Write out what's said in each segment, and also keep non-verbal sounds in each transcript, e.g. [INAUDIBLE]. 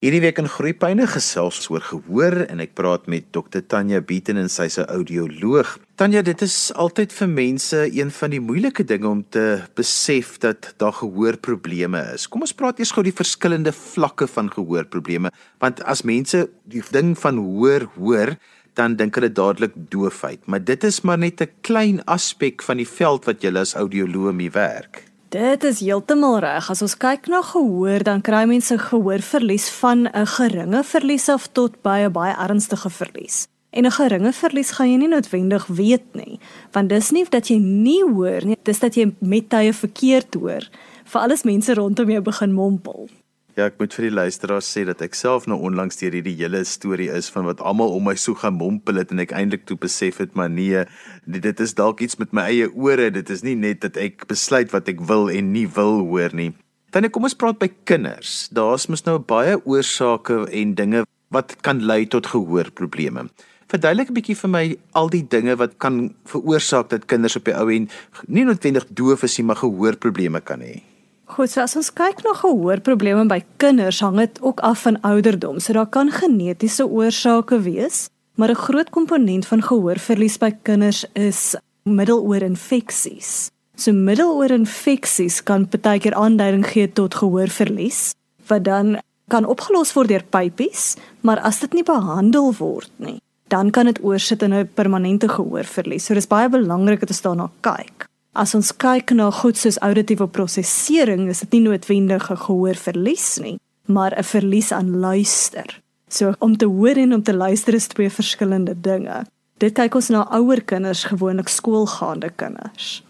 Hierdie week in Groepyne gesels oor gehoor en ek praat met Dr Tanya Beaton en sy's 'n audioloog. Tanya, dit is altyd vir mense een van die moeilike dinge om te besef dat daar gehoorprobleme is. Kom ons praat eers gou die verskillende vlakke van gehoorprobleme, want as mense die ding van hoor hoor, dan dink hulle dadelik doofheid, maar dit is maar net 'n klein aspek van die veld wat jy as audioloog mee werk. Dit is heeltemal reg. As ons kyk na gehoor, dan kry mense gehoorverlies van 'n geringe verlies af tot by 'n baie ernstige verlies. En 'n geringe verlies gaan jy nie noodwendig weet nie, want dis nie dat jy nie hoor nie, dis dat jy met tye verkeerd hoor. Vir alles mense rondom jou begin mompel. Ja, ek moet vir die luisteraars sê dat ek self nou onlangs deur hierdie hele storie is van wat almal om my so gemompel het en ek eintlik toe besef het maar nee, dit is dalk iets met my eie ore, dit is nie net dat ek besluit wat ek wil en nie wil hoor nie. Dan kom ons praat by kinders. Daar's mos nou baie oorsake en dinge wat kan lei tot gehoorprobleme. Verduidelik 'n bietjie vir my al die dinge wat kan veroorsaak dat kinders op die ou en nie noodwendig doof is nie, maar gehoorprobleme kan hê. Goed, so as ons kyk na gehoorprobleme by kinders, hang dit ook af van ouderdom. So daar kan genetiese oorsake wees, maar 'n groot komponent van gehoorverlies by kinders is middeloorinfeksies. So middeloorinfeksies kan baie keer aanduiding gee tot gehoorverlies, wat dan kan opgelos word deur pypies, maar as dit nie behandel word nie, dan kan dit oorsit in 'n permanente gehoorverlies. So dis baie belangrik dat ons daarna kyk. As ons kyk na goed soos auditiewe prosesering, is dit nie noodwendig 'n gehoorverlies nie, maar 'n verlies aan luister. So om te hoor en om te luister is twee verskillende dinge. Dit kyk ons na ouer kinders, gewoonlik skoolgaande kinders.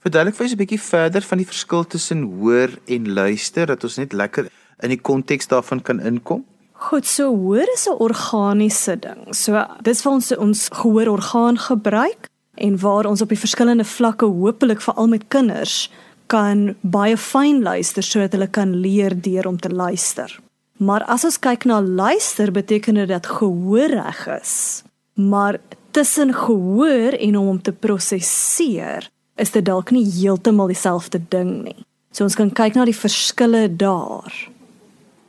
Verduidelik vir ons 'n bietjie verder van die verskil tussen hoor en luister dat ons net lekker in die konteks daarvan kan inkom. Goed, so hoor is 'n organiese ding. So dis vir ons ons gehoororgaan gebruik en waar ons op die verskillende vlakke hopelik veral met kinders kan baie fyn luister sodat hulle kan leer deur om te luister. Maar as ons kyk na luister beteken dit dat gehoor reg is. Maar tussen gehoor en om om te prosesseer is dit dalk nie heeltemal dieselfde ding nie. So ons kan kyk na die verskille daar.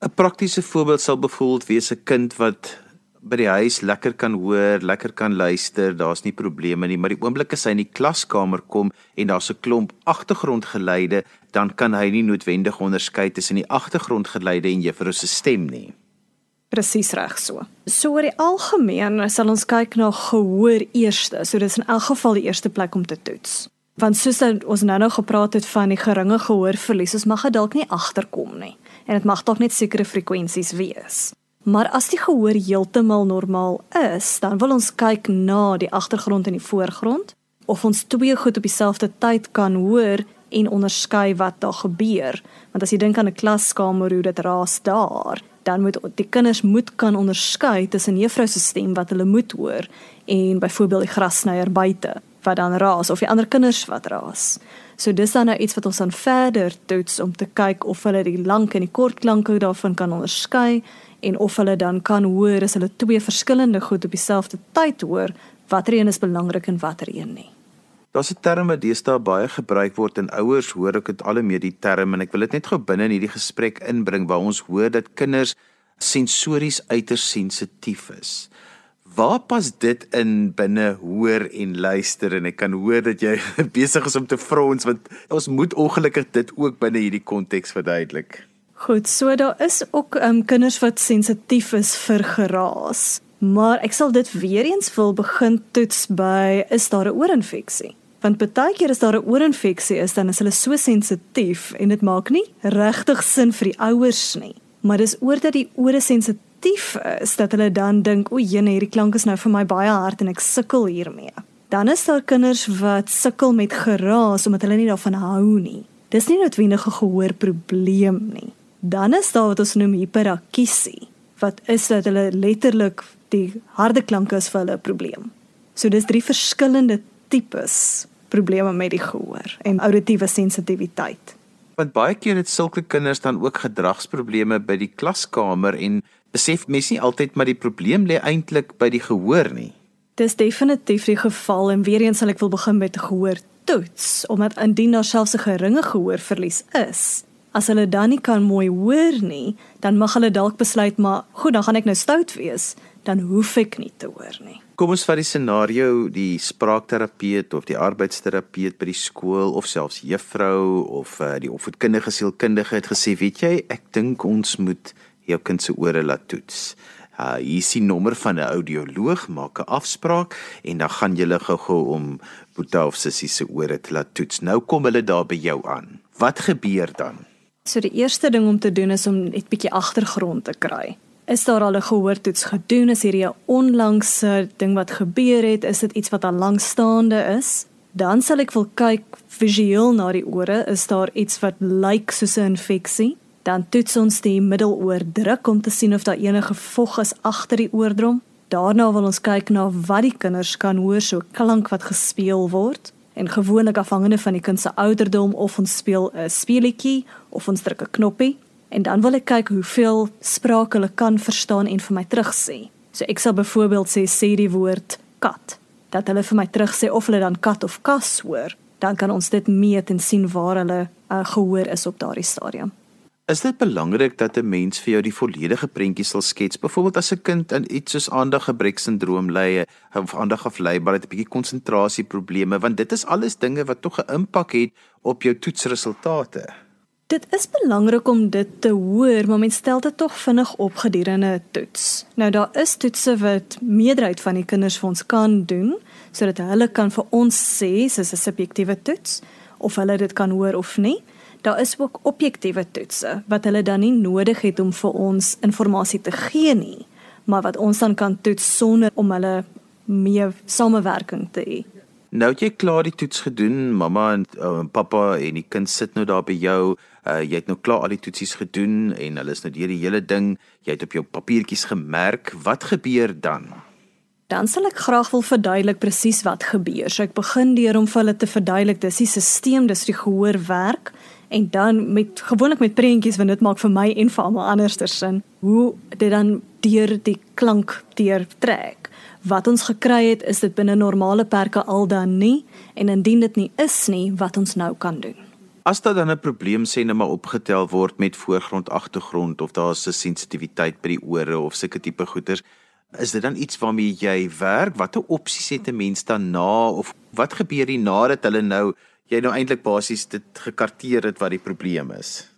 'n Praktiese voorbeeld sal byvoorbeeld wees 'n kind wat by die huis lekker kan hoor, lekker kan luister, daar's nie probleme nie, maar die oomblik as hy in die klaskamer kom en daar's 'n klomp agtergrondgeluide, dan kan hy nie noodwendig onderskei tussen die agtergrondgeluide en juffrou se stem nie. Presies reg so. So oor die algemeen sal ons kyk na gehoor eerste. So dis in elk geval die eerste plek om te toets. Want soos ons nou nou gepraat het van die geringe gehoorverlies, ons mag dit dalk nie agterkom nie. En dit mag dalk net sekere frekwensies wees. Maar as die gehoor heeltemal normaal is, dan wil ons kyk na die agtergrond en die voorgrond of ons twee goed op dieselfde tyd kan hoor en onderskei wat daar gebeur. Want as jy dink aan 'n klaskamer hoe dit raas daar, dan moet die kinders moet kan onderskei tussen juffrou se stem wat hulle moet hoor en byvoorbeeld die grassnyer buite wat dan raas of die ander kinders wat raas. So dis dan nou iets wat ons dan verder toets om te kyk of hulle die lank en die kort klanke daarvan kan onderskei en of hulle dan kan hoor as hulle twee verskillende goed op dieselfde tyd hoor, watter een is belangrik en watter een nie. Daar's 'n term wat deesdae baie gebruik word en ouers hoor ek dit al hoe meer die term en ek wil dit net gou binne in hierdie gesprek inbring waar ons hoor dat kinders sensories uiters sensitief is. Waar pas dit in binne hoor en luister en ek kan hoor dat jy [LAUGHS] besig is om te frons want ons moet ongelukkig dit ook binne hierdie konteks verduidelik. Goed, so daar is ook um, kinders wat sensitief is vir geraas. Maar ek sal dit weer eens wil begin toets by is daar 'n oorinfeksie? Want baie keer as daar 'n oorinfeksie is, dan is hulle so sensitief en dit maak nie regtig sin vir die ouers nie. Maar dis oor dat die ore sensitief is dat hulle dan dink, "O, jene, hierdie klank is nou vir my baie hard en ek sukkel hiermee." Dan is daar kinders wat sukkel met geraas omdat hulle nie daarvan hou nie. Dis nie noodwendig 'n gehoorprobleem nie. Dan is daar wat ons noem hiperakusie, wat is dat hulle letterlik die harde klanke is vir hulle 'n probleem. So dis drie verskillende tipes probleme met die gehoor en auditiewe sensitiwiteit. Want baie keer het sulke kinders dan ook gedragsprobleme by die klaskamer en besef mens nie altyd maar die probleem lê eintlik by die gehoor nie. Dis definitief die geval en weer eens sal ek wil begin met gehoor toets omdat indien daar selfs 'n geringe gehoorverlies is, As hulle dan nie kan mooi hoor nie, dan mag hulle dalk besluit maar goed, dan gaan ek nou stout wees, dan hoef ek nie te hoor nie. Kom ons vat die scenario die spraakterapeut of die arbeidsterapeut by die skool of selfs juffrou of uh, die opvoedkundige sielkundige het gesê, weet jy, ek dink ons moet jou kind se ore laat toets. Uh hier is die nommer van 'n audioloog, maak 'n afspraak en dan gaan julle gou-gou om Boeta of Sissie se ore te laat toets. Nou kom hulle daar by jou aan. Wat gebeur dan? So die eerste ding om te doen is om net bietjie agtergrond te kry. Is daar al 'n gehoortoets gedoen? Is hierdie 'n onlangse ding wat gebeur het? Is dit iets wat al lank staande is? Dan sal ek wil kyk visueel na die ore. Is daar iets wat lyk soos 'n infeksie? Dan toets ons die middeloor druk om te sien of daar enige vog is agter die oordrom. Daarna wil ons kyk na wat die kinders kan hoor, so klank wat gespeel word en gewoonlik afhangende van die kind se ouderdom of ons speel 'n speletjie of ons druk 'n knoppie en dan wil ek kyk hoeveel spraak hulle kan verstaan en vir my terugsê. So ek sal byvoorbeeld sê sê die woord kat dat hulle vir my terugsê of hulle dan kat of kas hoor, dan kan ons dit meet en sien waar hulle uh, gehoor is op daardie stadium. Is dit belangrik dat 'n mens vir jou die volledige prentjie sal skets? Byvoorbeeld as 'n kind in iets soos aandaggebreksindroom ly of aandagafleibaarheid, 'n bietjie konsentrasieprobleme, want dit is alles dinge wat tog 'n impak het op jou toetsresultate. Dit is belangrik om dit te hoor, maar mens stel dit tog vinnig op gedurende 'n toets. Nou daar is toetse wat meerderheid van die kinders vir ons kan doen sodat hulle kan vir ons sê soos 'n subjektiewe toets of hulle dit kan hoor of nie daar is ook objektiewe toetse wat hulle dan nie nodig het om vir ons inligting te gee nie, maar wat ons dan kan toets sonder om hulle meer samewerking te hê. Nou jy klaar die toets gedoen, mamma en uh, pappa en die kind sit nou daar by jou. Uh, jy het nou klaar al die toetsies gedoen en hulle is nou deur die hele ding. Jy het op jou papiertjies gemerk. Wat gebeur dan? Dan sal ek graag wil verduidelik presies wat gebeur. So ek begin deur om vir hulle te verduidelik dis die stelsel, dis die gehoor werk en dan met gewoonlik met prentjies want dit maak vir my en vir almal anderster sin hoe dit dan deur die klank deur trek. Wat ons gekry het is dit binne normale perke al dan nie. En indien dit nie is nie wat ons nou kan doen. As daar dan 'n probleem sê net maar opgetel word met voorgrond agtergrond of daar is 'n sensitiwiteit by die ore of sulke tipe goeters is dit dan iets waarmee jy werk? Watter opsies het 'n mens dan na of wat gebeur hier nadat hulle nou jy nou eintlik basies dit gekarteer het wat die probleem is.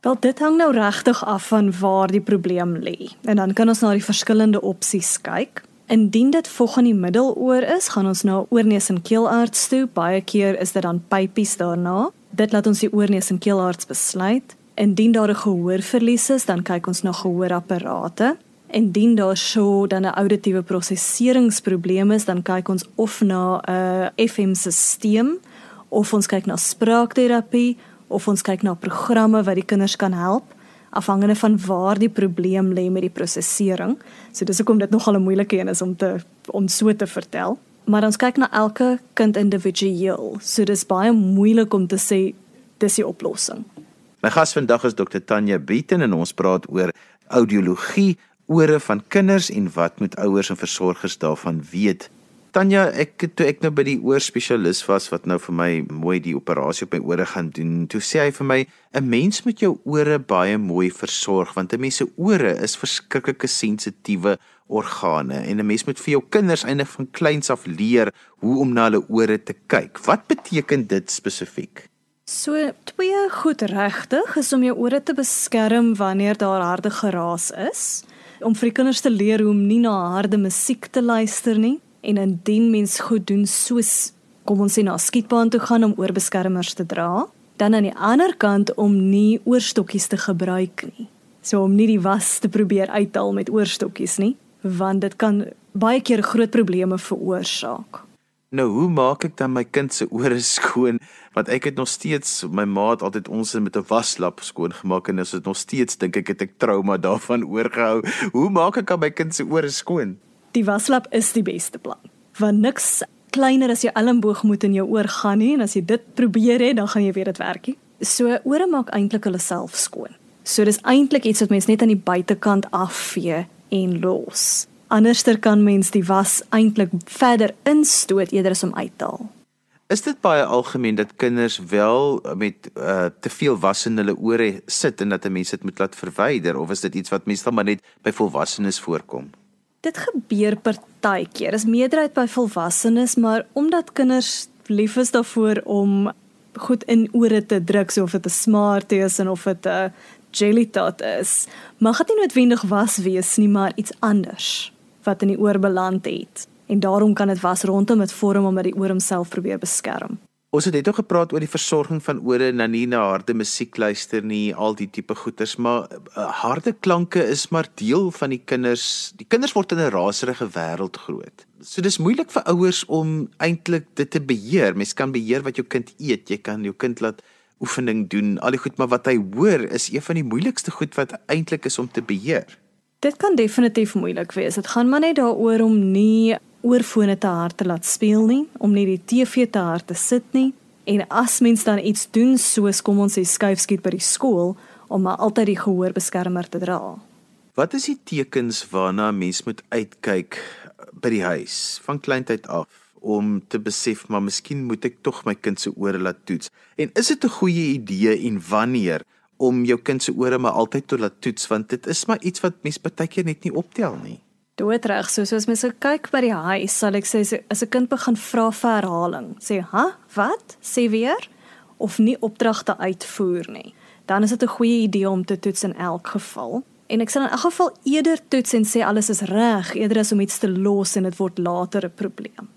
Wel dit hang nou regtig af van waar die probleem lê. En dan kan ons na die verskillende opsies kyk. Indien dit vog in die middeloor is, gaan ons na oorneus en keelarts toe. Baie keer is dit dan pypies daarna. Dit laat ons die oorneus en keelarts besluit. Indien daar 'n gehoorverlies is, dan kyk ons na gehoorapparate. Indien daar sou dan 'n auditiewe prosesseringsprobleem is, dan kyk ons of na 'n FM-stelsel of ons kyk na spraakterapie of ons kyk na programme wat die kinders kan help afhangende van waar die probleem lê met die prosesering. So dis hoekom dit nogal 'n moeilike een is om te om so te vertel. Maar ons kyk na elke kind individueel. So dis baie moeilik om te sê dis die oplossing. My gas vandag is Dr Tanya Beaton en ons praat oor audiologie, ore van kinders en wat moet ouers en versorgers daarvan weet Tanya, ek toe ek nou by die oorspesialis was wat nou vir my mooi die operasie op my ore gaan doen, toe sê hy vir my 'n mens moet jou ore baie mooi versorg want 'n mens se ore is verskriklike sensitiewe organe en 'n mens moet vir jou kinders eintlik van kleins af leer hoe om na hulle ore te kyk. Wat beteken dit spesifiek? So twee goed regtig is om jou ore te beskerm wanneer daar harde geraas is, om vir die kinders te leer hoe om nie na harde musiek te luister nie en indien mens goed doen soos kom ons sê na skietbaan toe gaan om oorbeskermers te dra, dan aan die ander kant om nie oorstokkies te gebruik nie. So om nie die was te probeer uithaal met oorstokkies nie, want dit kan baie keer groot probleme veroorsaak. Nou, hoe maak ek dan my kind se ore [LAUGHS] skoon? Want ek het nog steeds my maat altyd ons met 'n waslap skoon gemaak en as dit nog steeds dink ek het ek trauma daarvan [LAUGHS] oorgehou. Hoe maak ek aan my kind se ore skoon? Die waslap is die beste plan. Want niks kleiner as jou elmboog moet in jou oor gaan nie en as jy dit probeer het, dan gaan jy weet dit werk nie. So ore maak eintlik hulle self skoon. So dis eintlik iets wat mens net aan die buitekant afvee en los. Anderster kan mens die was eintlik verder instoot eerder as om uit te haal. Is dit baie algemeen dat kinders wel met uh, te veel was in hulle ore sit en dat 'n mens dit moet laat verwyder of is dit iets wat meestal maar net by volwassenes voorkom? Dit gebeur partykeer. Dis meerderheid by volwassenes, maar omdat kinders lief is daarvoor om goed in ore te druk, so of dit 'n smart is en of dit 'n jelly tot is, mag dit nie noodwendig was wees nie, maar iets anders wat in die oor beland het en daarom kan dit was rondom dit vorm omdat die oor homself probeer beskerm. Ons het net ook gepraat oor die versorging van ore na nie na harde musiek luister nie, al die tipe goeters, maar uh, harde klanke is maar deel van die kinders. Die kinders word in 'n raserige wêreld groot. So dis moeilik vir ouers om eintlik dit te beheer. Mens kan beheer wat jou kind eet, jy kan jou kind laat oefening doen, al die goed, maar wat hy hoor is een van die moeilikste goed wat eintlik is om te beheer. Dit kan definitief moeilik wees. Dit gaan maar net daaroor om nie oorfone te hard te laat speel nie, om nie die TV te hard te sit nie. En as mens dan iets doen soos kom ons sê skuifskiet by die skool om maar altyd die gehoorbeskermer te dra. Wat is die tekens waarna 'n mens moet uitkyk by die huis van kleintyd af om te besef maar miskien moet ek tog my kind se ore laat toets? En is dit 'n goeie idee en wanneer om jou kind se ore maar altyd te laat toets want dit is maar iets wat mens baie keer net nie optel nie doodreg. So soos mens kyk by die huis, sal ek sê as 'n kind begin vra vir herhaling, sê, "Ha? Wat? Sê weer?" of nie opdragte uitvoer nie, dan is dit 'n goeie idee om te toets in elk geval. En ek sal in elk geval eerder toets en sê alles is reg eerder as om iets te los en dit word later 'n probleem.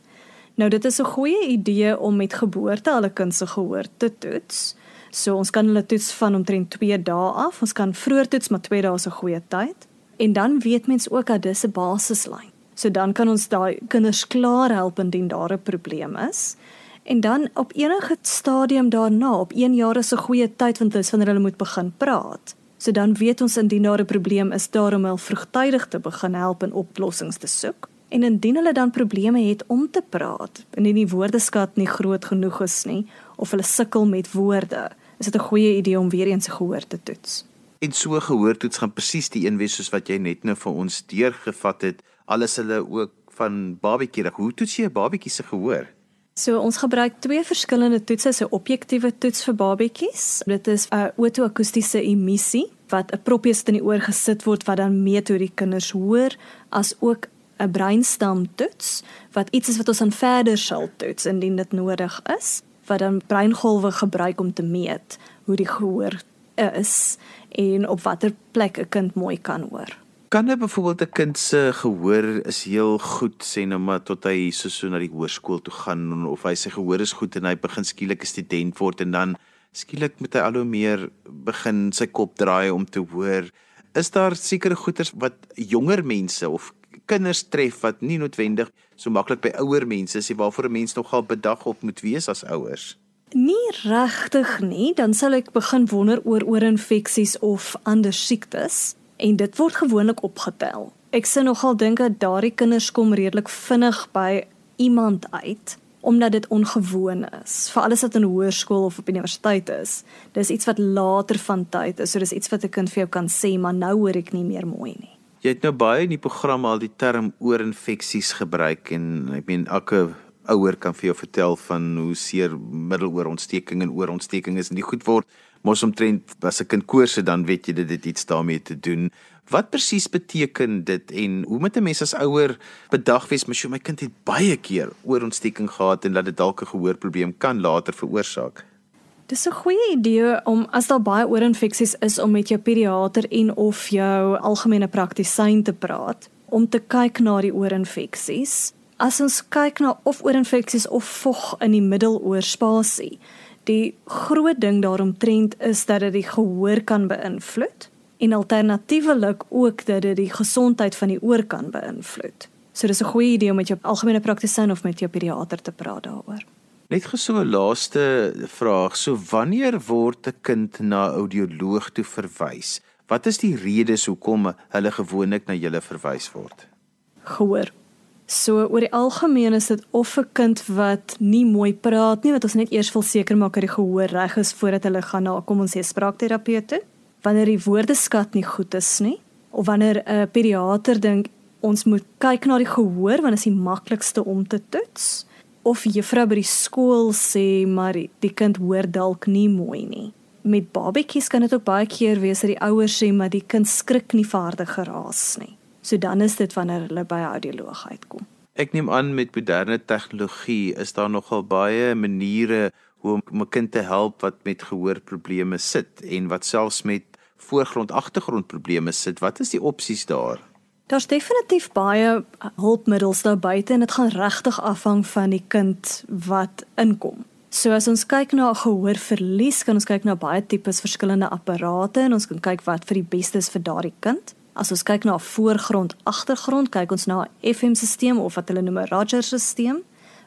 Nou dit is 'n goeie idee om met geboorte al 'n kind se gehoor te toets. So ons kan hulle toets van omtrent 2 dae af. Ons kan vroeër toets, maar 2 dae is 'n goeie tyd. En dan weet mens ook dat dis 'n basislyn. So dan kan ons daai kinders klaar help indien daar 'n probleem is. En dan op enige stadium daarna, op 1 jaar is 'n goeie tyd want dis wanneer hulle moet begin praat. So dan weet ons indien daar 'n probleem is, daarom hulle vroegtydig te begin help en oplossings te soek. En indien hulle dan probleme het om te praat, indien die woordeskat nie groot genoeg is nie of hulle sukkel met woorde, is dit 'n goeie idee om weer eens gehoor te toets. En so gehoortoets gaan presies die een wees soos wat jy net nou vir ons deurgevat het. Alles hulle ook van babietjie. Hoe toets jy 'n babietjie se gehoor? So ons gebruik twee verskillende toetse, 'n objektiewe toets vir babietjies. Dit is 'n oto-akoestiese emissie wat 'n proppies in die oor gesit word wat dan meet hoe die kinders hoor, as ook 'n breinstam toets wat iets is wat ons aan verder sal toets indien dit nodig is, wat dan breingolwe gebruik om te meet hoe die gehoor is en op watter plek 'n kind mooi kan hoor. Kan 'n byvoorbeeld 'n kind se gehoor is heel goed sê nou maar tot hy so so na die hoërskool toe gaan of hy sy gehoor is goed en hy begin skielik 'n student word en dan skielik moet hy al hoe meer begin sy kop draai om te hoor. Is daar sekere goeters wat jonger mense of kinders tref wat nie noodwendig so maklik by ouer mense is nie waarvoor 'n mens nogal bedag op moet wees as ouers? Nie regtig nie, dan sal ek begin wonder oor oorinfeksies of ander siektes en dit word gewoonlik opgetel. Ek sien nogal dink dat daardie kinders kom redelik vinnig by iemand uit omdat dit ongewoon is. Vir alles wat in hoërskool of op universiteit is, dis iets wat later van tyd is. So dis iets wat 'n kind vir jou kan sê, maar nou hoor ek nie meer mooi nie. Jy het nou baie in die program al die term oorinfeksies gebruik en ek meen elke ouer kan vir jou vertel van hoe seer middeloorontsteking en oorontsteking is en die goed word mos omtrent as 'n kind koorse dan weet jy dit het iets daarmee te doen. Wat presies beteken dit en hoe moet 'n mens as ouer bedag wees mens my kind het baie keer oorontsteking gehad en dat dit dalk 'n gehoorprobleem kan later veroorsaak? Dis 'n goeie idee om as daar baie oorinfeksies is om met jou pediater en of jou algemene praktisyn te praat om te kyk na die oorinfeksies as ons kyk na of oorinfeksies of vog in die middeloorspasie, die groot ding daaromtrent is dat dit die gehoor kan beïnvloed en alternatiefelik ook dat dit die gesondheid van die oor kan beïnvloed. So dis 'n goeie idee om met jou algemene praktisyn of met jou pediater te praat daaroor. Net geso 'n laaste vraag, so wanneer word 'n kind na audioloog toe verwys? Wat is die redes hoekom hulle gewoonlik na julle verwys word? Gehoor So oor die algemeen is dit of 'n kind wat nie mooi praat nie, wat ons net eers wil seker maak dat die gehoor reg is voordat hulle gaan na kom ons sê spraakterapeute, wanneer die woordeskat nie goed is nie, of wanneer 'n pediater dink ons moet kyk na die gehoor want dit is die maklikste om te toets. of juffrou by die skool sê maar die kind hoor dalk nie mooi nie. Met babetjies kan dit ook baie keer wees dat die ouers sê maar die kind skrik nie vaardig geraas nie. So dan is dit wanneer hulle by 'n audioloog uitkom. Ek neem aan met moderne tegnologie is daar nogal baie maniere hoe om 'n kind te help wat met gehoorprobleme sit en wat selfs met voorgrond-agtergrondprobleme sit. Wat is die opsies daar? Daar's definitief baie hulpmiddels daar buite en dit gaan regtig afhang van die kind wat inkom. So as ons kyk na gehoorverlies, kan ons kyk na baie tipes verskillende apparate en ons kan kyk wat vir die beste is vir daardie kind. As ons kyk na 'n voorgrond-agtergrond, kyk ons na 'n FM-stelsel of wat hulle noem 'n Rogers-stelsel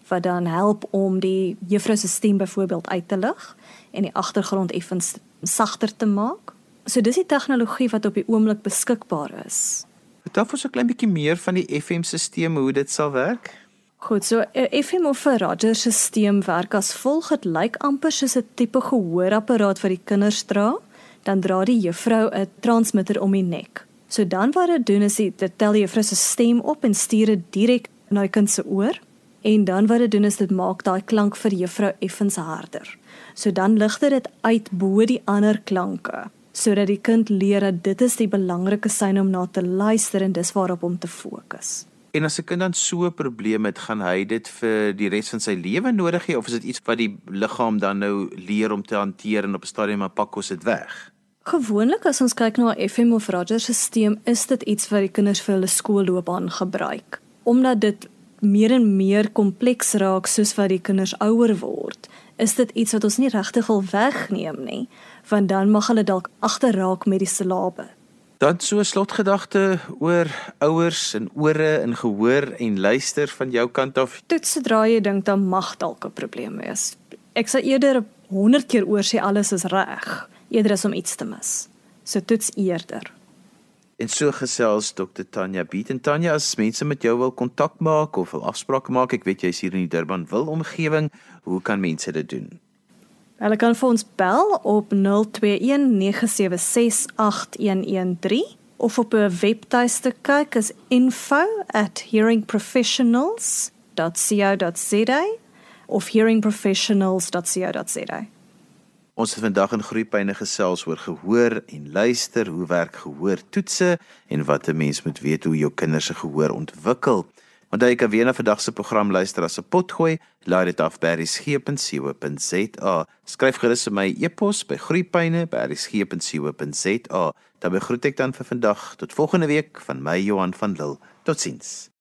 wat dan help om die juffrou se stem byvoorbeeld uit te lig en die agtergrond effens sagter te maak. So dis die tegnologie wat op die oomblik beskikbaar is. Vertel ons 'n klein bietjie meer van die FM-stelsel, hoe dit sal werk. Goed, so 'n FM of 'n Rogers-stelsel werk as volg: dit lyk amper soos 'n tipe gehoorapparaat wat die kinders dra. Dan dra die juffrou 'n transmitter om die nek. So dan wat dit doen is dit tel die juffrou se stem op en stuur dit direk na die kind se oor en dan wat dit doen is dit maak daai klank vir juffrou effens harder. So dan lig dit uit bo die ander klanke sodat die kind leer dat dit is die belangrike sein om na te luister en dis waarop om te fokus. En as 'n kind dan so 'n probleem het, gaan hy dit vir die res van sy lewe nodig hê of is dit iets wat die liggaam dan nou leer om te hanteer en op 'n stadium maar pak ons dit weg? Gewoonlik as ons kyk na 'n FM of Rogers stelsel, is dit iets wat die kinders vir hulle skoolloopbaan gebruik. Omdat dit meer en meer kompleks raak soos wat die kinders ouer word, is dit iets wat ons nie regtig wil wegneem nie, want dan mag hulle dalk agterraak met die silabe. Dan so 'n slotgedagte oor ouers en ore en gehoor en luister van jou kant af. Tot sodra jy dink dan mag dalk 'n probleem wees. Ek sal eerder 100 keer oor sê alles is reg, eerder as om iets te mis. So toets eerder. En so gesels Dr Tanya Beat en Tanya as mense met jou wil kontak maak of wil afsprake maak, ek weet jy's hier in die Durban wil omgewing, hoe kan mense dit doen? Hulle kan vir ons bel op 0219768113 of op 'n webtuiste kyk is info@hearingprofessionals.co.za of hearingprofessionals.co.za. Ons het vandag in groeipyne gesels oor gehoor en luister, hoe werk gehoortoetse en wat 'n mens moet weet hoe jou kinders se gehoor ontwikkel. Want jy kan weer na vandag se program luister as 'n potgooi, laai dit af by berriesgep.co.za. Skryf gerus vir my e-pos by groeipyne@berriesgep.co.za. Dan begroet ek dan vir vandag tot volgende week van my Johan van Lille. Totsiens.